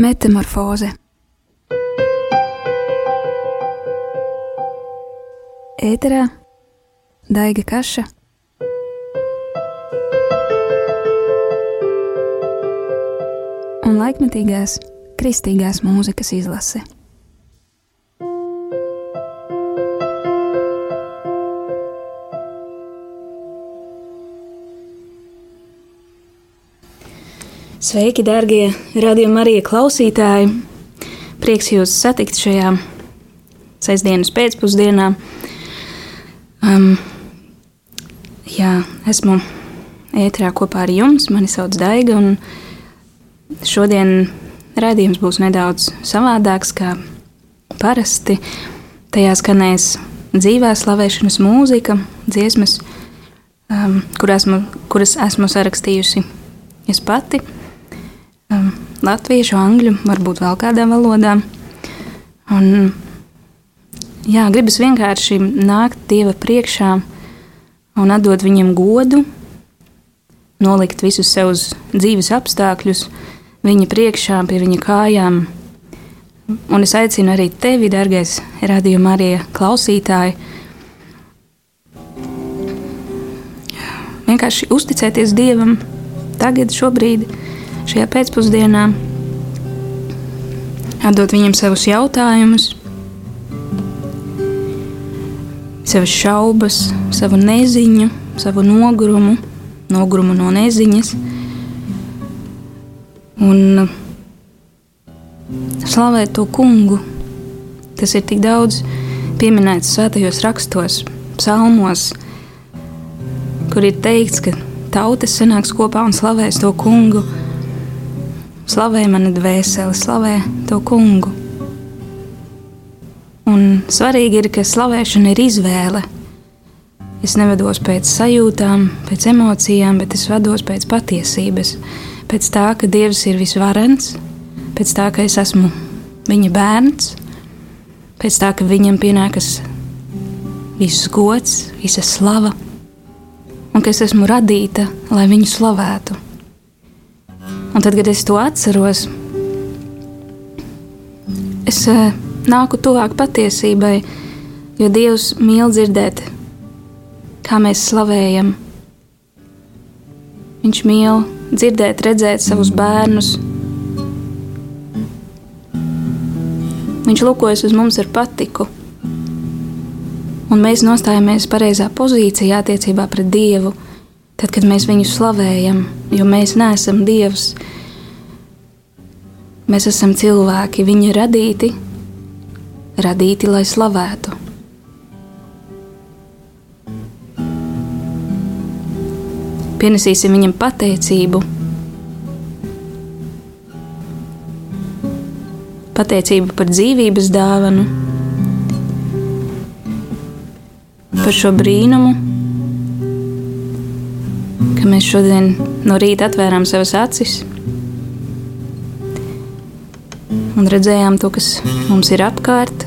Metamorfoze Ēterā Daiga Kaša un laikmetīgās kristīgās mūzikas izlase. Sveiki, darbie radījuma arī klausītāji! Prieks jūs satikt šajā sestdienas pēcpusdienā. Um, jā, esmu ētrā kopā ar jums. Mani sauc Daiga, un šodien rādījums būs nedaudz savādāks kā parasti. Tajā skanēs dzīvā slavēšanas mūzika, dziesmas, um, kur esmu, kuras esmu sarakstījusi es pati um, latviešu, angļu, varbūt vēl kādā valodā. Un, jā, gribas vienkārši nākt Dieva priekšā un atdot viņam godu, nolikt visus savus dzīves apstākļus viņa priekšā, pie viņa kājām. Un es aicinu arī tevi, dārgais radījuma arī klausītāji, vienkārši uzticēties Dievam tagad, šobrīd šajā pēcpusdienā, atdot viņam savus jautājumus, savas šaubas, savu neziņu, savu nogurumu, nogurumu no neziņas. Un slavēt to kungu, tas ir tik daudz pieminēts svētajos rakstos, psalmos, kur ir teikts, ka tautas sanāks kopā un slavēs to kungu Slavē mani dvēseli, slavē to kungu. Un svarīgi ir, ka slavēšana ir izvēle. Es nevados pēc sajūtām, pēc emocijām, bet es vados pēc patiesības. Pēc tā, ka Dievs ir visvarens, pēc tā, ka es esmu viņa bērns, pēc tā, ka viņam pienākas viss gods, visa slava, un ka es esmu radīta, lai viņu slavētu. Un tad, kad es to atceros, es uh, nāku tuvāk patiesībai, jo Dievs mīl dzirdēt, kā mēs slavējam. Viņš mīl dzirdēt, redzēt savus bērnus. Viņš lūkojas uz mums ar patiku, un mēs nostājamies pareizā pozīcijā attiecībā pret Dievu tad, kad mēs viņu slavējam, jo mēs neesam Dievs. Mēs esam cilvēki, viņi ir radīti, radīti, lai slavētu. Pienesīsim viņam pateicību. Pateicību par dzīvības dāvanu, par šo brīnumu, ka mēs šodien no rīta atvērām savas acis un redzējām to, kas mums ir apkārt.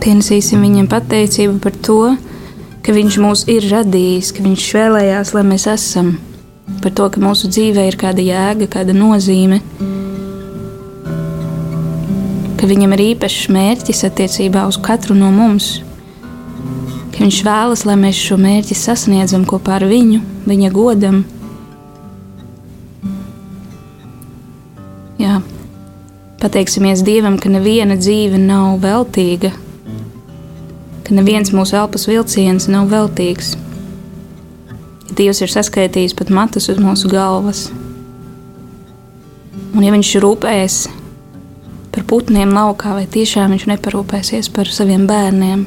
Pienesīsim viņam pateicību par to, ka viņš mūs ir radījis, ka viņš vēlējās, lai mēs esam par to, ka mūsu dzīvē ir kāda jēga, kāda nozīme, ka viņam ir īpašs mērķis attiecībā uz katru no mums, ka viņš vēlas, lai mēs šo mērķi sasniedzam kopā ar viņu, viņa godam. Jā, pateiksimies Dievam, ka neviena dzīve nav veltīga, ka neviens mūsu elpas vilciens nav veltīgs. Dievs ir saskaitījis pat matus uz mūsu galvas. Un, ja Viņš rūpēs par putniem laukā, vai tiešām Viņš neparūpēsies par saviem bērniem?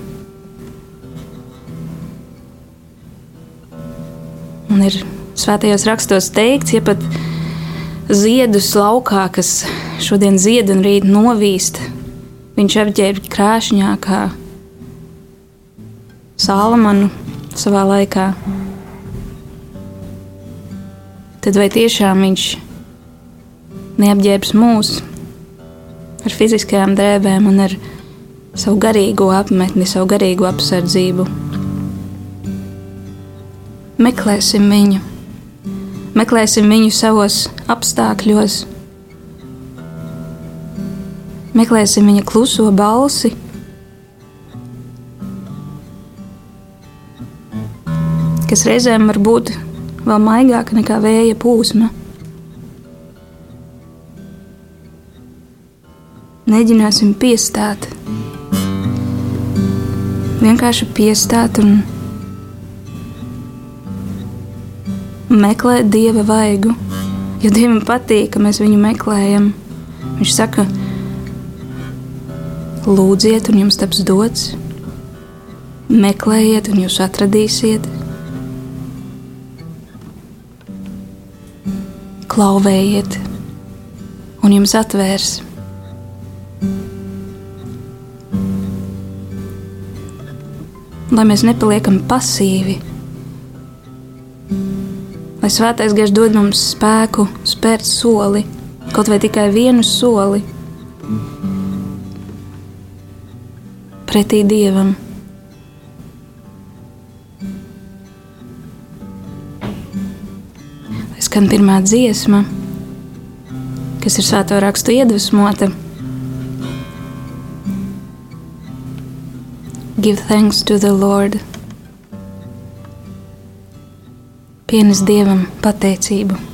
Un ir svētajos rakstos teikts, ja pat ziedus laukā, kas šodien zied un rīt novīst, viņš apģērba krāšņā kā Salmanu savā laikā tad vai tiešām viņš neapģērbs mūs ar fiziskajām drēbēm un ar savu garīgo apmetni, savu garīgo apsardzību. Meklēsim viņu, meklēsim viņu savos apstākļos, meklēsim viņa kluso balsi. Kas reizēm var būt vēl maigāka nekā vēja plūsma. Mēģināsim piestāt, vienkārši piestāt un meklēt dieva vaigu. Jo dievam patīk, ka mēs viņu meklējam. Viņš saka, lūdziet, un jums taps dots, meklējiet, un jūs atradīsiet. Klauvējiet, un jums atvērs. lai mēs nepaliekam pasīvi. Lai svētais gars dod mums spēku spērt soli, kaut vai tikai vienu soli pretī dievam. Skan pirmā dziesma, kas ir svēto rakstu iedvesmota. Give thanks to the Lord. Pienes Dievam pateicību.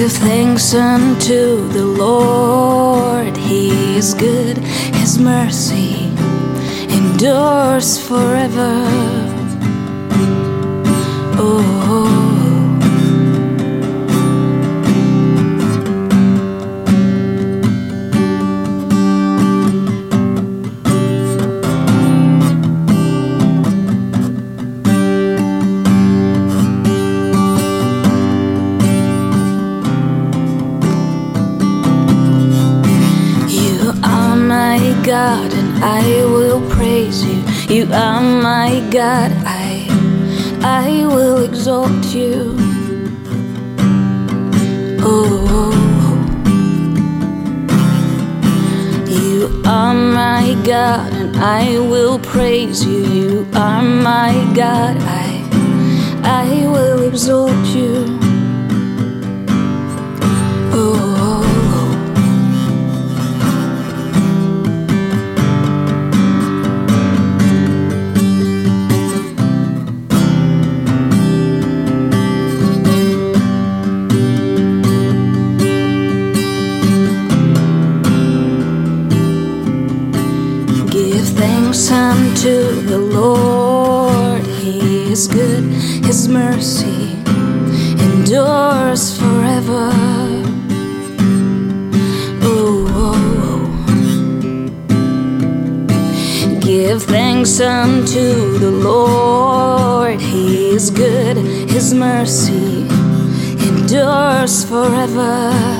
Give thanks unto the Lord, He is good, His mercy endures forever. Oh. You are my God, I, I will exalt you. Oh, you are my God, and I will praise you. You are my God, I, I will exalt you. Lord. He is good, His mercy endures forever. Oh, oh, oh. Give thanks unto the Lord. He is good, His mercy endures forever.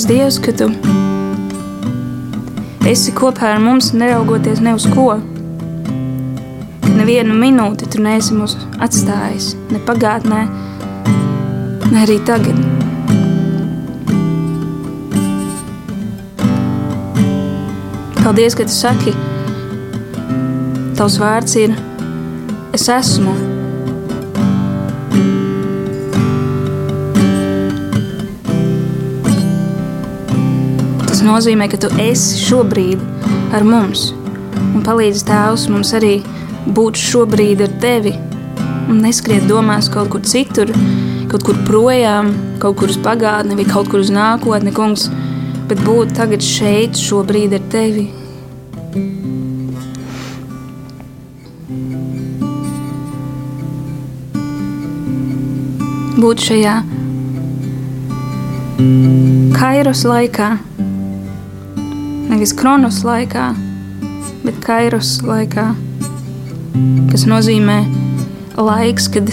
Paldies, Dievs, ka tu esi kopā ar mums, neraugoties ne uz ko. Ka nevienu minūti tu neesi mūs atstājis, ne pagātnē, ne arī tagad. Paldies, ka tu saki, tavs vārds ir es esmu. Nozīmē, ka tu esi šobrīd ar mums. Un palīdzi Tēvs mums arī būt šobrīd ar tevi. Un neskriet domās kaut kur citur, kaut kur projām, kaut kur uz pagātni vai kaut kur uz nākotni, kungs, bet būt tagad šeit, šobrīd ar tevi. Būt šajā kairos laikā nevis kronos laikā, bet kairos laikā, kas nozīmē laiks, kad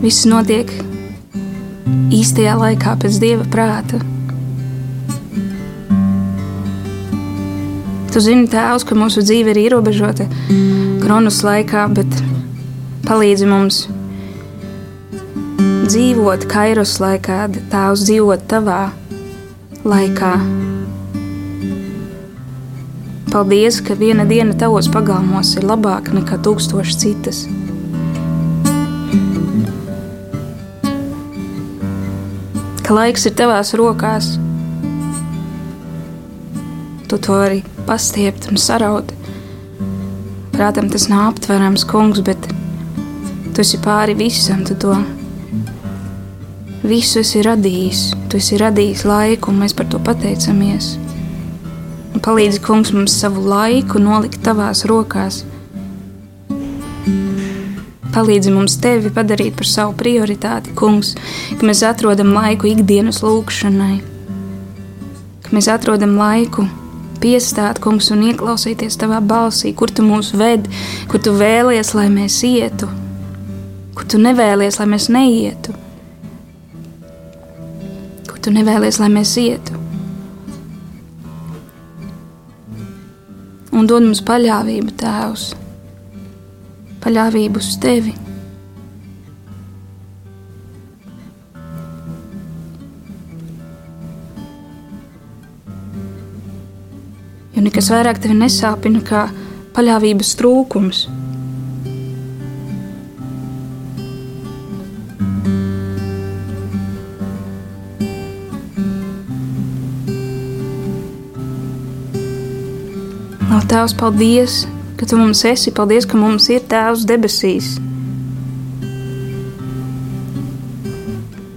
viss notiek īstajā laikā pēc dieva prāta. Tu zini, Tēvs, ka mūsu dzīve ir ierobežota kronos laikā, bet palīdzi mums dzīvot kairos laikā, Tēvs dzīvot tavā laikā. Paldies, ka viena diena tavos pagalmos ir labāka nekā tūkstoši citas. Ka laiks ir tavās rokās, tu to vari pastiept un saraut. Prātam, tas nav aptverams, kungs, bet tu esi pāri visam, tu to visu esi radījis. Tu esi radījis laiku, un mēs par to pateicamies. Palīdzi, kungs, mums savu laiku nolikt tavās rokās. Palīdzi mums tevi padarīt par savu prioritāti, kungs, ka mēs atrodam laiku ikdienas lūgšanai, ka mēs atrodam laiku piestāt, kungs, un ieklausīties tavā balsī, kur tu mūs ved, kur tu vēlies, lai mēs ietu, kur tu nevēlies, lai mēs neietu, kur tu nevēlies, lai mēs ietu. Un dod mums paļāvību, Tēvs, paļāvību uz Tevi. Jo nekas vairāk tevi nesāpina kā paļāvības trūkums. Tēvs, paldies, ka Tu mums esi, paldies, ka mums ir Tēvs debesīs,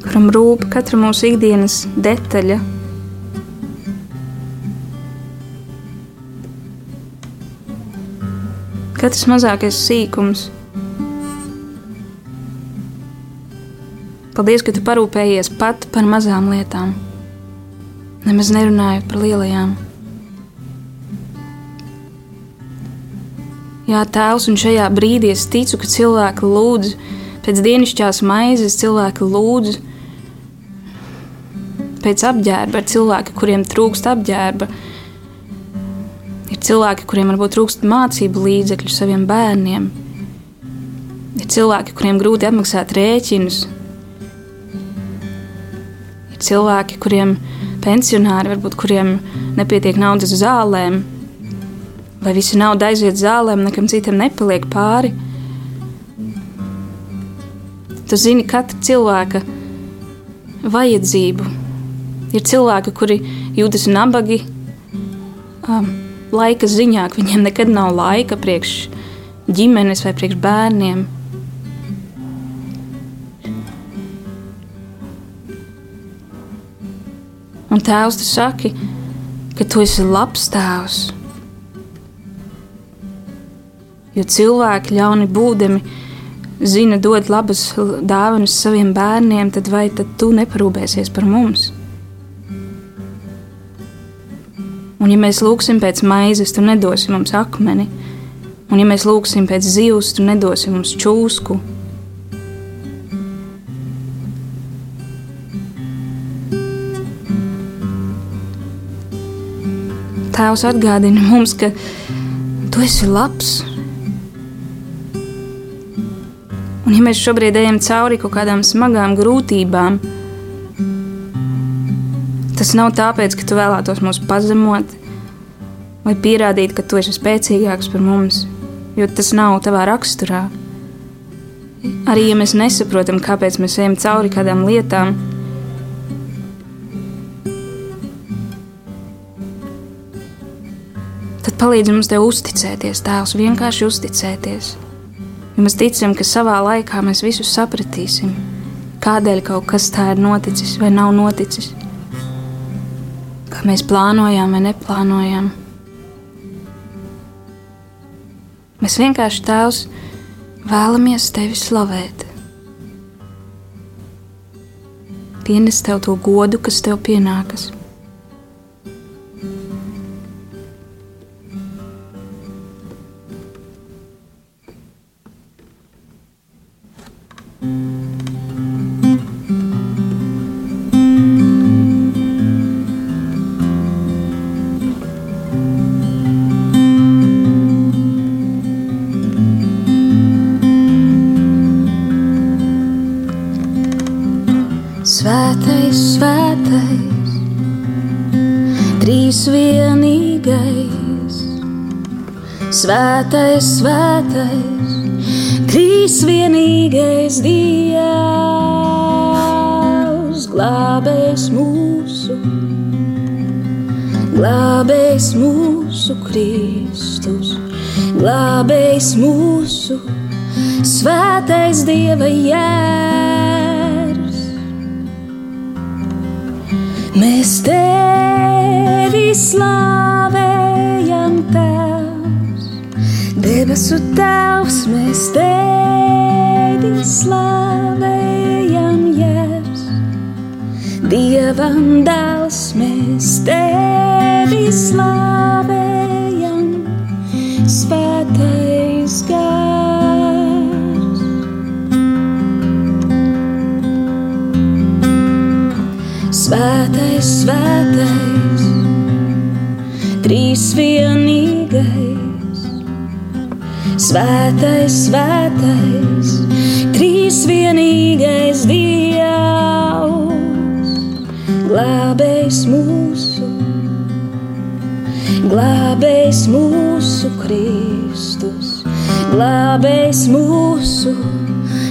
kuram rūp katra mūsu ikdienas detaļa. Katrs mazākais sīkums. Paldies, ka tu parūpējies pat par mazām lietām, nemaz nerunājot par lielajām. Jā, Tēvs, un šajā brīdī es ticu, ka cilvēki lūdz pēc dienasčās maizes, cilvēki lūdz pēc apģērba, ir cilvēki, kuriem trūkst apģērba. Ir cilvēki, kuriem varbūt trūkst mācību līdzekļu saviem bērniem. Ir cilvēki, kuriem grūti apmaksāt rēķinus. Ir cilvēki, kuriem pensionāri, varbūt kuriem nepietiek naudas zālēm, vai visa nauda aiziet zālēm, nekam citam nepaliek pāri. Tu zini katra cilvēka vajadzību. Ir cilvēki, kuri jūtas nabagi, um, laika ziņā, ka viņiem nekad nav laika priekš ģimenes vai priekš bērniem. Un tēvs, tu saki, ka tu esi labs tēvs. Jo cilvēki ļauni būdami zina dot labas dāvanas saviem bērniem, tad vai tad tu neparūpēsies par mums? Un, ja mēs lūgsim pēc maizes, tu nedosi mums akmeni, un, ja mēs lūgsim pēc zivs, tu nedosi mums čūsku. Tēvs atgādina mums, ka tu esi labs Un, ja mēs šobrīd ejam cauri kaut kādām smagām grūtībām, tas nav tāpēc, ka tu vēlētos mūs pazemot vai pierādīt, ka tu esi spēcīgāks par mums, jo tas nav tavā raksturā. Arī ja mēs nesaprotam, kāpēc mēs ejam cauri kādām lietām, tad palīdz mums te uzticēties, Tēvs, vienkārši uzticēties. Ja mēs ticam, ka savā laikā mēs visu sapratīsim, kādēļ kaut kas tā ir noticis vai nav noticis, kā mēs plānojām vai neplānojām. Mēs vienkārši tēvs vēlamies tevi slavēt. Pienest tev to godu, kas tev pienākas. Svētais, svētais, trīs vienīgais Dievs, glābējs mūsu, glābējs mūsu Kristus, glābējs mūsu, svētais Dieva jērs. Mēs tevi slavējam debesu Tēvs, mēs tevi slavējam, Jēzus. Dievam dēls, mēs tevi slavējam, svētais gars. Svētais, svētais, trīs vienīgais. Svētais, svētais, trīs vienīgais Dievs, glābējs mūsu, glābējs mūsu Kristus, glābējs mūsu,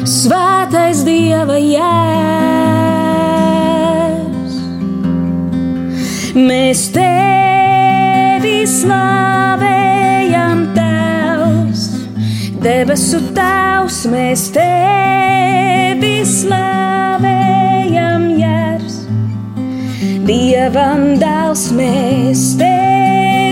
svētais Dieva jērs. Mēs tevi slavējam Debesu Tēvs, mēs tevi slavējam, Jērs. Dievam dēls, mēs tevi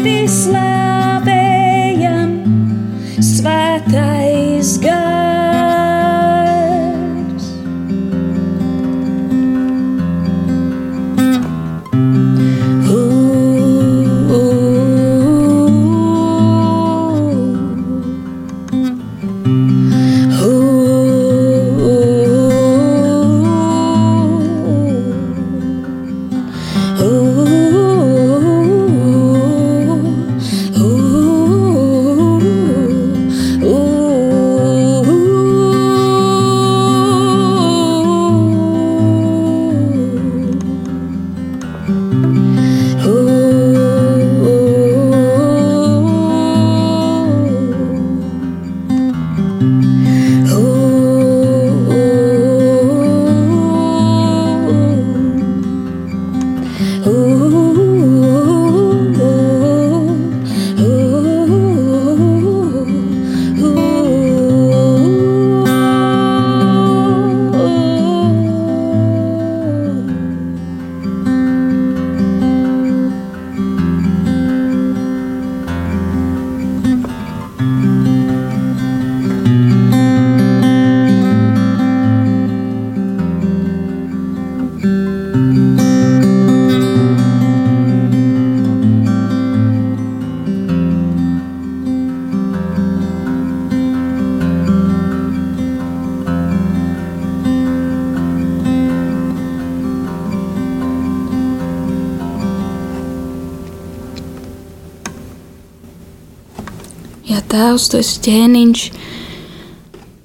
Tēvs, tu esi ķēniņš,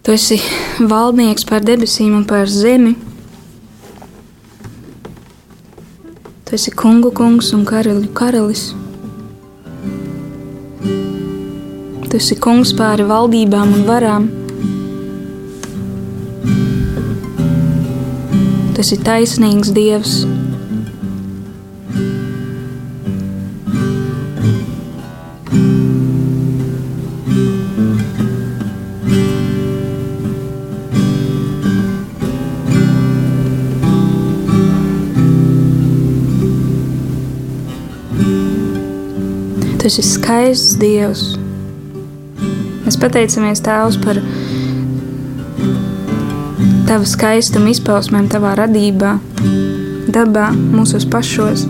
tu esi valdnieks pār debesīm un pār zemi. Tu esi kungu kungs un karaļu karalis. Tu esi kungs pāri valdībām un varām. Tu esi taisnīgs dievs. Tu esi skaists Dievs. Mēs pateicamies Tēvs par Tava skaistuma izpausmēm, Tavā radībā, dabā, mūsos pašos.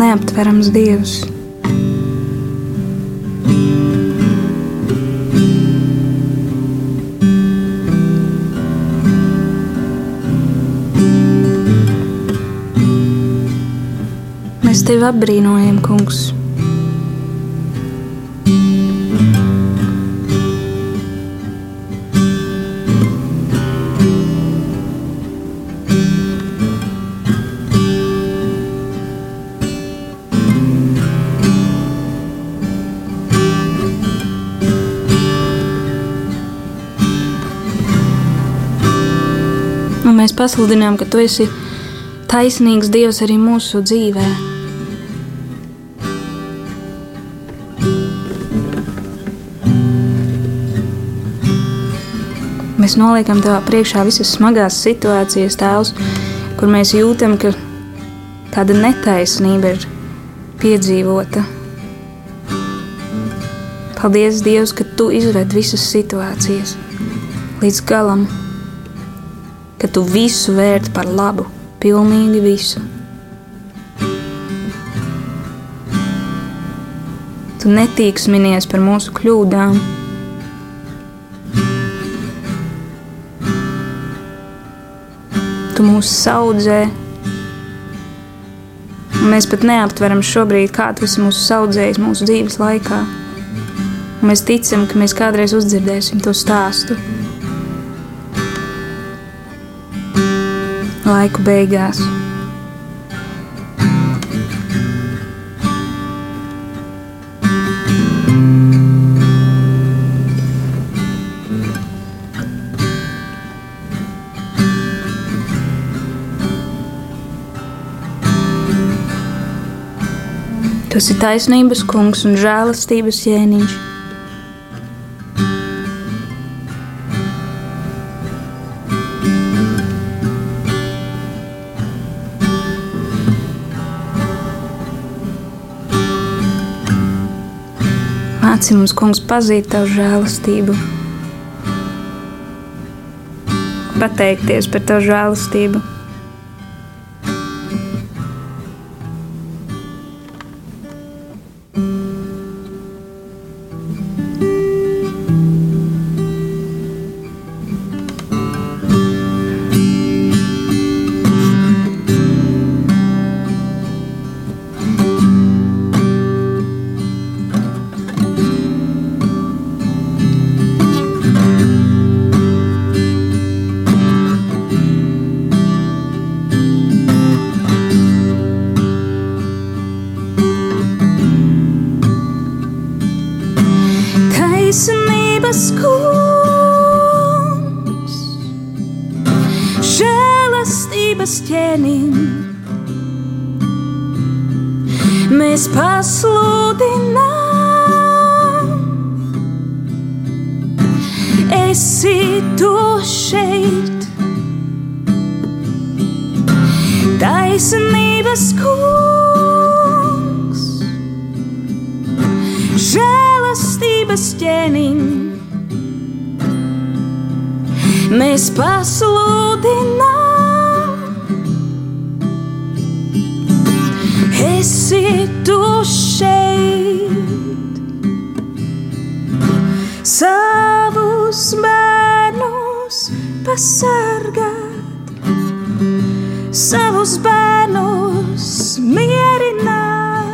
Neaptverams Dievs. Mēs tevi apbrīnojam, Kungs. Un mēs pasludinām, ka tu esi taisnīgs Dievs arī mūsu dzīvēm. Mēs noliekam tev priekšā visas smagās situācijas, tēvs, kur mēs jūtam, ka kāda netaisnība ir piedzīvota. Paldies, Dievs, ka tu izved visas situācijas līdz galam, ka tu visu vērt par labu, pilnīgi visu. Tu netīksminies par mūsu kļūdām. Tu mūs saudzē. Un mēs pat neaptveram šobrīd, kā esi mūsu saudzējis mūsu dzīves laikā. Un mēs ticam, ka mēs kādreiz uzdzirdēsim to stāstu. Laiku beigās. Tu esi taisnības kungs un žēlastības ķēniņš. Māci mums, kungs, pazīt tavu žēlastību, pateikties par tavu žēlastību. Mēs pasludinām, esi tu šeit. Taisnības kungs, žēlastības ķēniņ. Mēs pasludinām, esi tu šeit. Savus bērnus pasargāt, savus bērnus mierināt,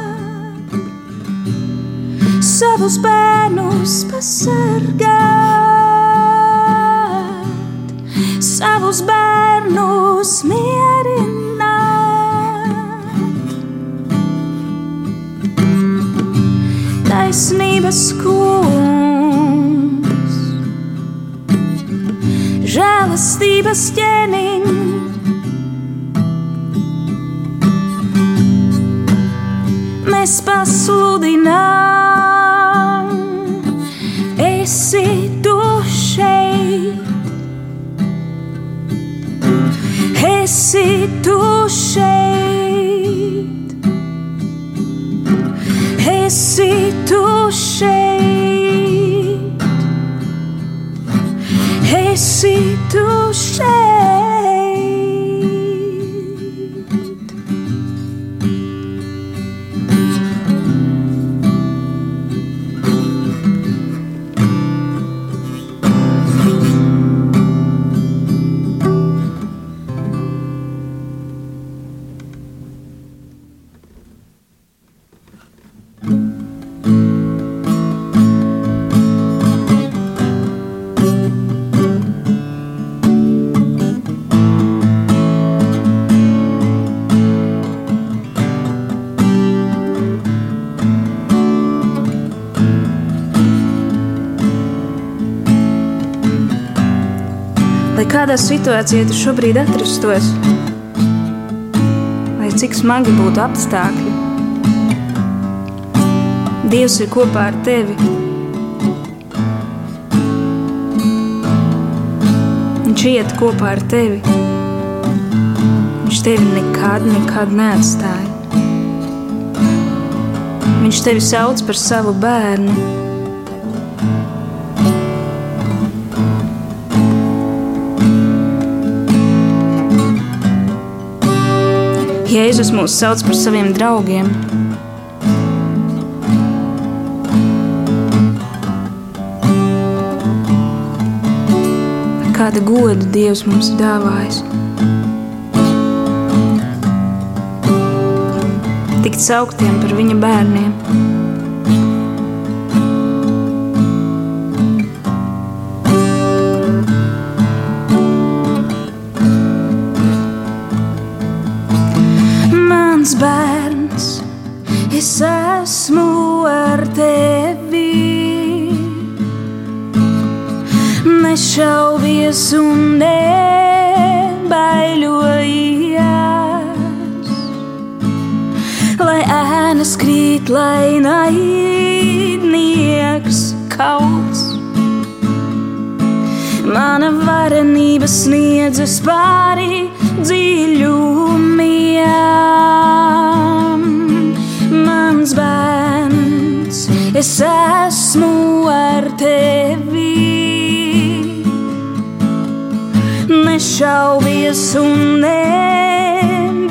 savus bērnus pasargāt, savus bērnus mierināt. Taisnības kungs, žēlastības ķēniņ. Mēs pasludinām, esi tu šeit, esi tu šeit. Esi tu šeit, kādā situācijā tu šobrīd atrastos, lai cik smagi būtu apstākļi, Dievs ir kopā ar tevi. Viņš iet kopā ar tevi. Viņš tevi nekad, nekad neatstāja. Viņš tevi sauc par savu bērnu. Jēzus mūs sauc par saviem draugiem. Kāda goda Dievs mums ir dāvājis. Tikt sauktiem par viņa bērniem. Es esmu ar tevi. Nešaubies un nebaiļojies, lai ēnas krīt, lai naidnieks kauts. Mana varenība sniedzas pāri dziļumiem. Mans bērns, es esmu ar tevi. Nešaubies un nebaiļojies,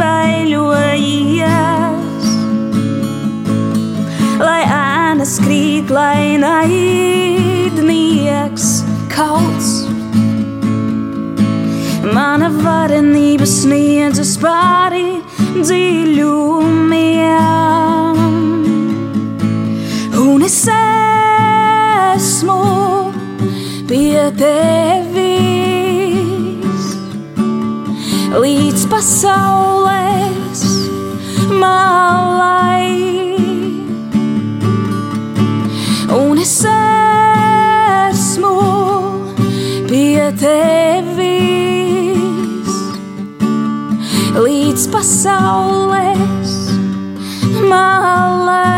lai ēnas krīt, lai naidnieks kauts. Mana varenība sniedzas pāri dziļumiem, es esmu pie tevis līdz pasaules malai. Un es esmu pie tevis pasaules malai.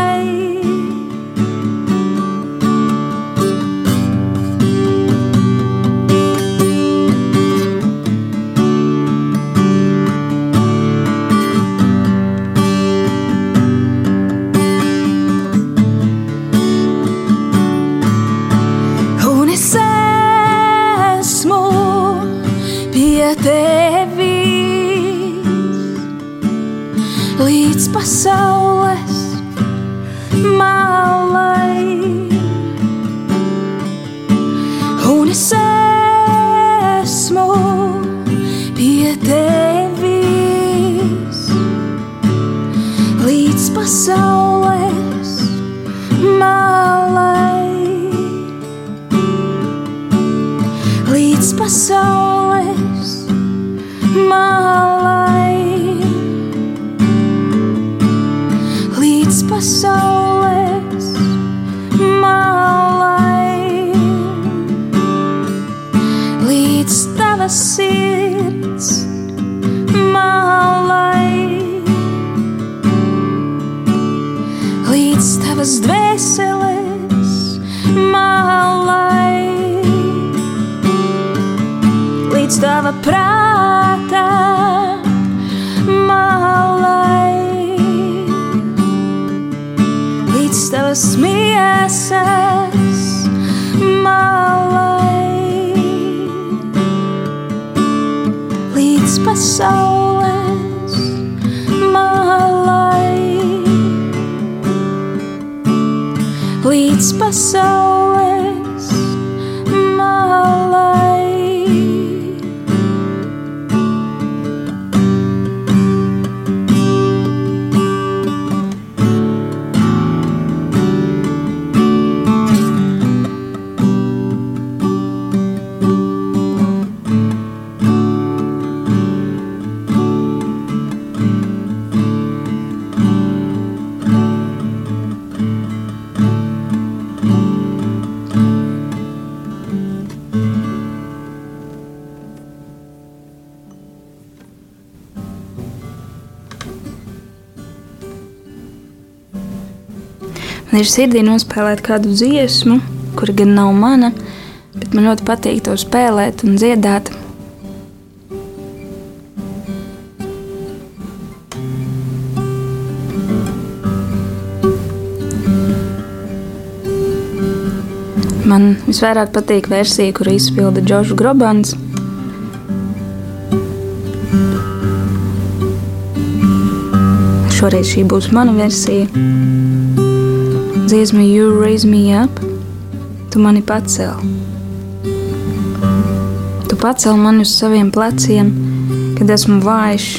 see ir sirdī nospēlēt kādu dziesmu, kura gan nav mana, bet man ļoti patīk to spēlēt un dziedāt. Man visvairāk patīk versija, kuru izpilda Džošs Grobans. Šoreiz šī būs mana versija. Dziesma You Raise Me Up, tu mani pacēl. Tu pacēl mani uz saviem pleciem, kad esmu vājš.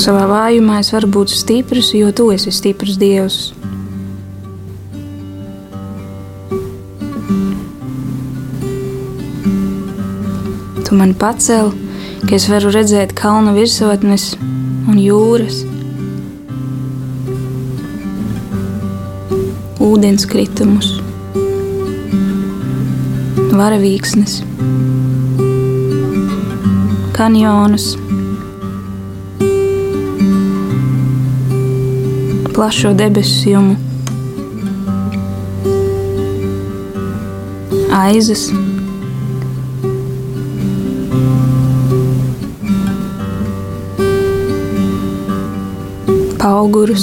Savā vājumā es varu būt stiprs, jo tu esi stiprs Dievs. Tu man pacēli, ka es varu redzēt kalnu virsotnes un jūras, ūdenskritumus, varavīksnes, kanjonus, plašo debesu jumu, aizas. guru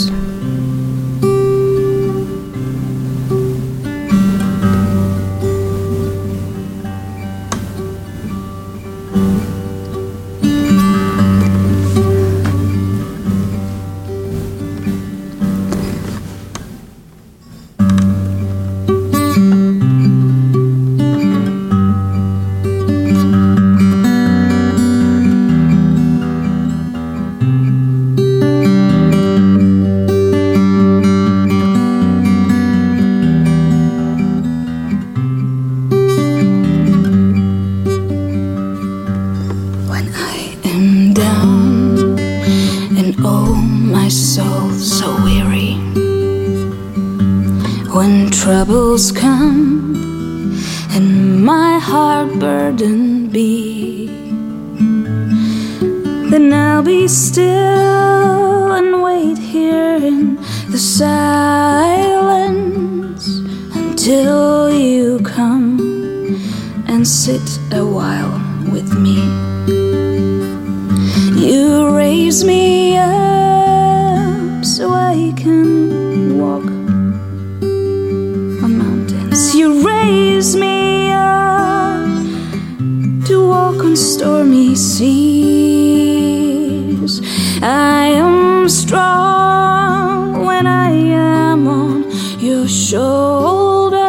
your shoulder.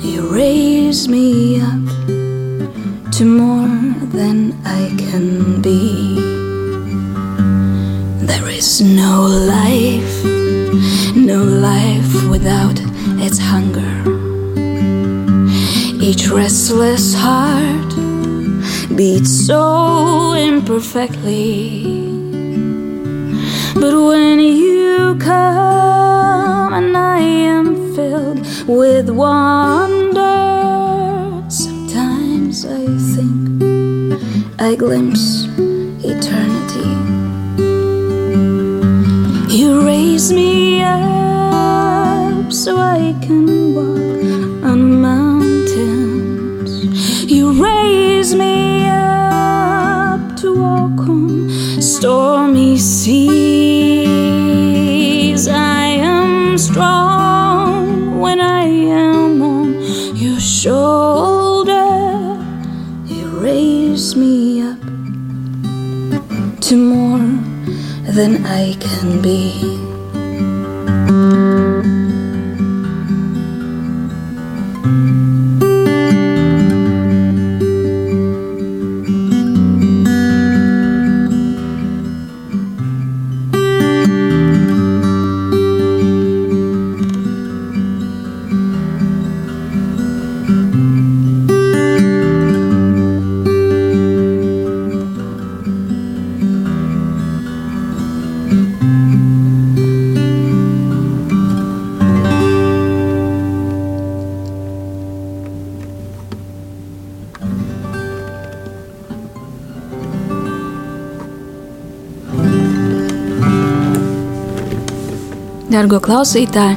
You raise me up to more than I can be. There is no life, no life without its hunger. Each restless heart beats so imperfectly. But when you with wonder, sometimes I think I glimpse eternity. You raise me up so I than I can be. Dargo klausītāji,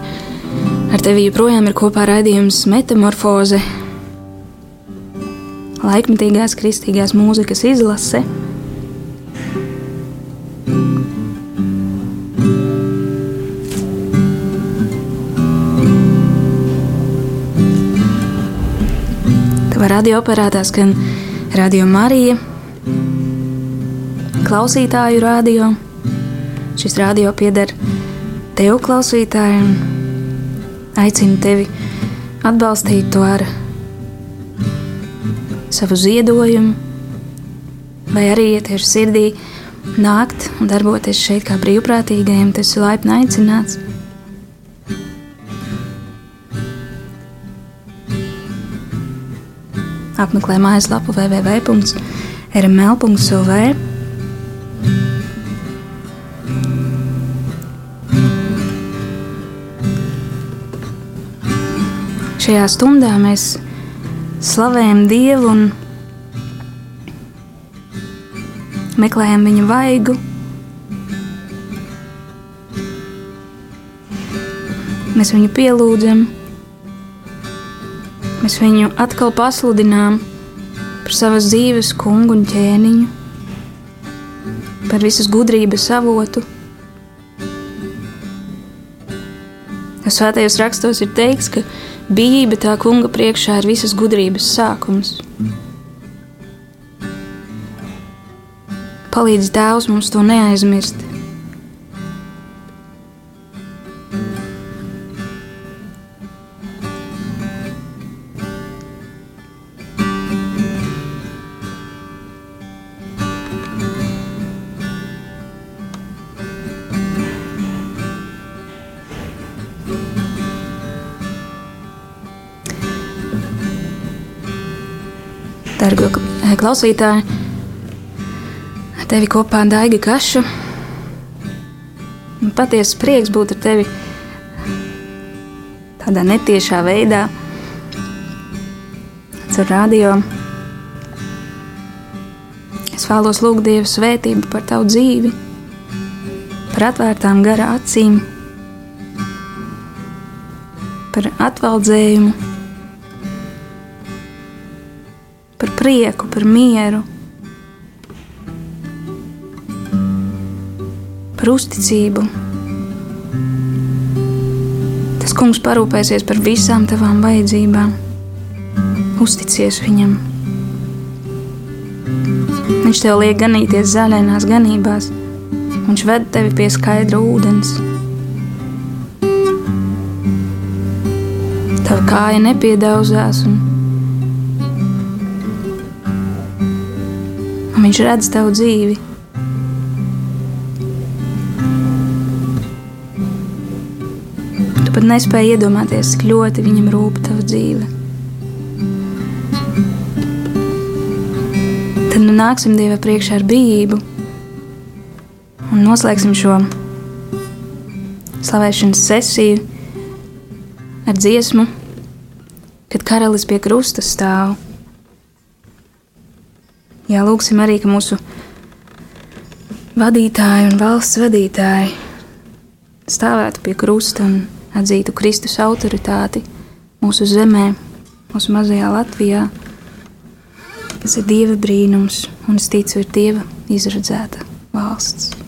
ar tevi joprojām ir kopā raidījums Metamorfoze, laikmetīgās kristīgās mūzikas izlase. Tava radioaparātā skan Radio Marija, klausītāju radio. Šis radio pieder tev, klausītāji, un aicinu tevi atbalstīt to ar savu ziedojumu, vai arī, ja tieši sirdī nākt un darboties šeit kā brīvprātīgajiem, tas ir laipni aicināts. Apmeklē mājaslapu www.rml.cl. Šajā stundā mēs slavējam Dievu un meklējam Viņa vaigu. Mēs viņu pielūdzam, mēs viņu atkal pasludinām par savas dzīves kungu un ķēniņu, par visas gudrības avotu. Svētajos rakstos ir teikts, ka Bībele tā kunga priekšā ir visas gudrības sākums. Palīdz Tēvs mums to neaizmirst. Klausītāji, ar tevi kopā Daiga Kaša. Patiesa prieks būt ar tevi tādā netiešā veidā. caur radio. Es vēlos lūgt Dieva svētību par tavu dzīvi, par atvērtām gara acīm, par atvaldzējumu, prieku, par mieru, par uzticību. Tas kungs parūpēsies par visām tavām vajadzībām. Uzticies viņam! Viņš tev liek ganīties zaļainās ganībās, viņš ved tevi pie skaidra ūdens. Tava kāja nepiedauzās, un, viņš redz tavu dzīvi. Tu pat nespēji iedomāties, cik ļoti viņam rūp tava dzīve. tad nu nāksim Dieva priekšā ar bijību un noslēgsim šo slavēšanas sesiju ar dziesmu, kad karalis pie krusta stāv. Jā, lūgsim arī, ka mūsu vadītāji un valsts vadītāji stāvētu pie krusta un atzītu Kristus autoritāti mūsu zemē, mūsu mazajā Latvijā. Tas ir Dieva brīnums, un es ticu, ir Dieva izredzēta valsts.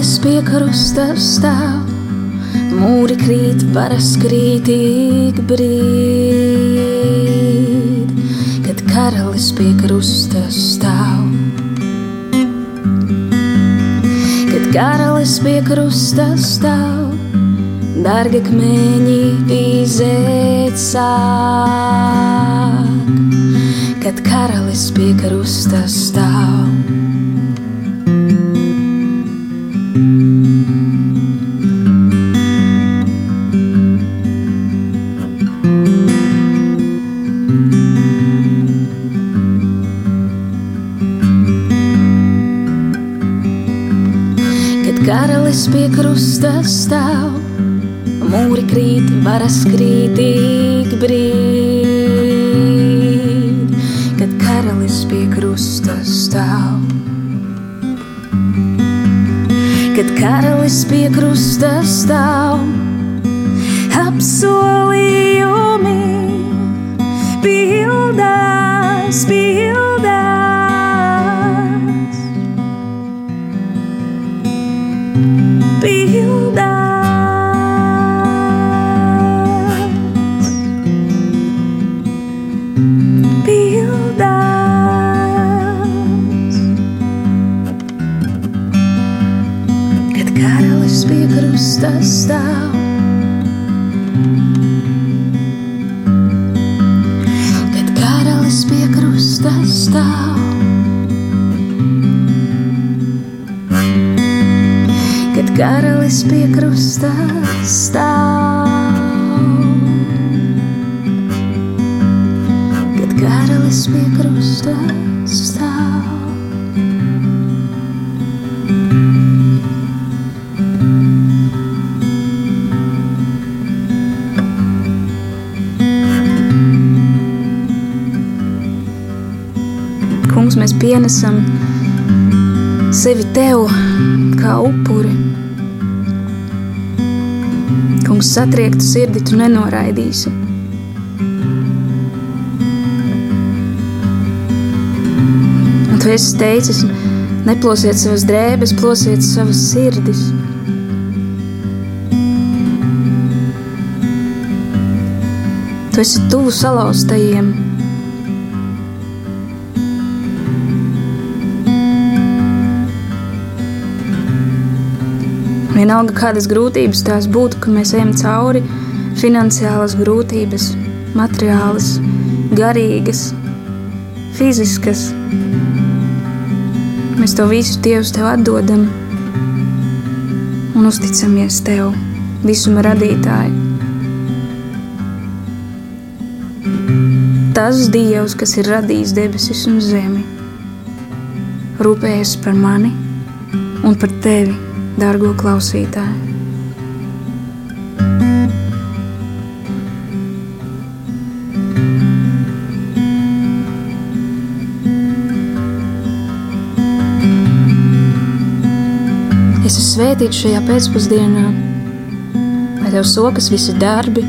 Kad karalis pie krusta stāv Mūri krīt, varas krītīgi brīd, kad karalis pie krusta stāv. Kad karalis pie krusta stāv, dārga kmeņi vīzēt sāk. Kad karalis pie krusta pie krusta stāv, mūri krīt, varas krītīgi brīd, kad karalis pie krusta stāv. Kad karalis pie krusta stāv, apsolījumi karalis pie krusta stāv. Kad karalis pie krusta stāv. Kungs, mēs pienesam sevi tev kā upuri. Kungs, satriektu sirdi tu nenoraidīsi. Un tu esi teicis, neplosiet savas drēbes, plosiet savas sirdis. Tu esi tuvu salauztajiem. Vienalga, kādas grūtības tās būtu, ka mēs ejam cauri, finansiālas grūtības, materiālas, garīgas, fiziskas. Mēs to visu Dievs tev atdodam un uzticamies Tev, visuma radītāji. Tas Dievs, kas ir radījis debesis un zemi, rūpējas par mani un par Tevi dārgo klausītāju. Es esmu svētīts šajā pēcpusdienā, lai tev sokas visi darbi,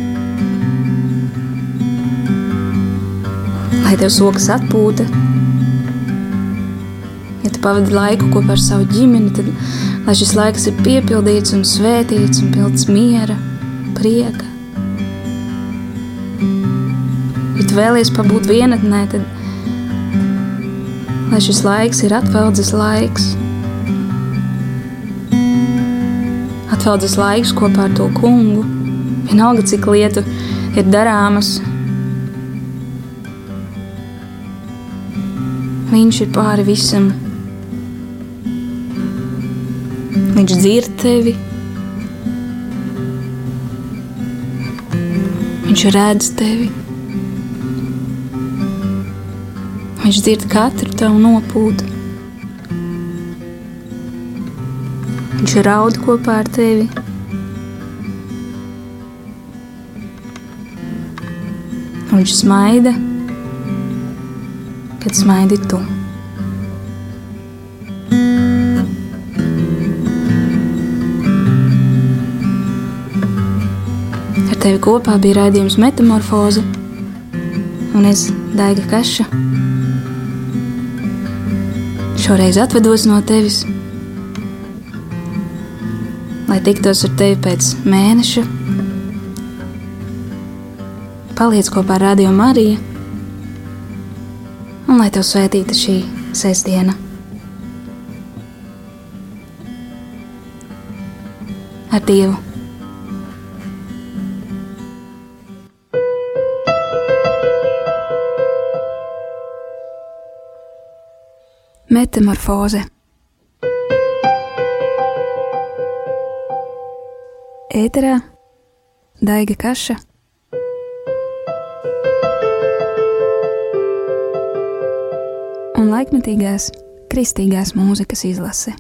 lai tev sokas atpūta. Ja tu pavadi laiku kopā ar savu ģimeni, tad lai šis laiks ir piepildīts un svētīts un pilns miera, prieka. Ja tu vēlies pabūt vienatnē, tad lai šis laiks ir atveldzes laiks. Atveldzes laiks kopā ar to kungu. Vienalga, cik lietu ir darāmas, Viņš ir pāri visam. Viņš dzird tevi. Viņš redz tevi. Viņš dzird katru tavu nopūtu. Viņš raud kopā ar tevi. Viņš smaida kad smaidi tu. Tevi kopā bija raidījums Metamorfoze, un es Daiga Kaša. Šoreiz atvedos no tevis, lai tiktos ar tevi pēc mēneša. Paliec kopā ar Radio Mariju un lai tev svētīta šī sestdiena. Ar Dievu! Metamorfoze Ēterā Daiga Kaša un laikmetīgās kristīgās mūzikas izlase.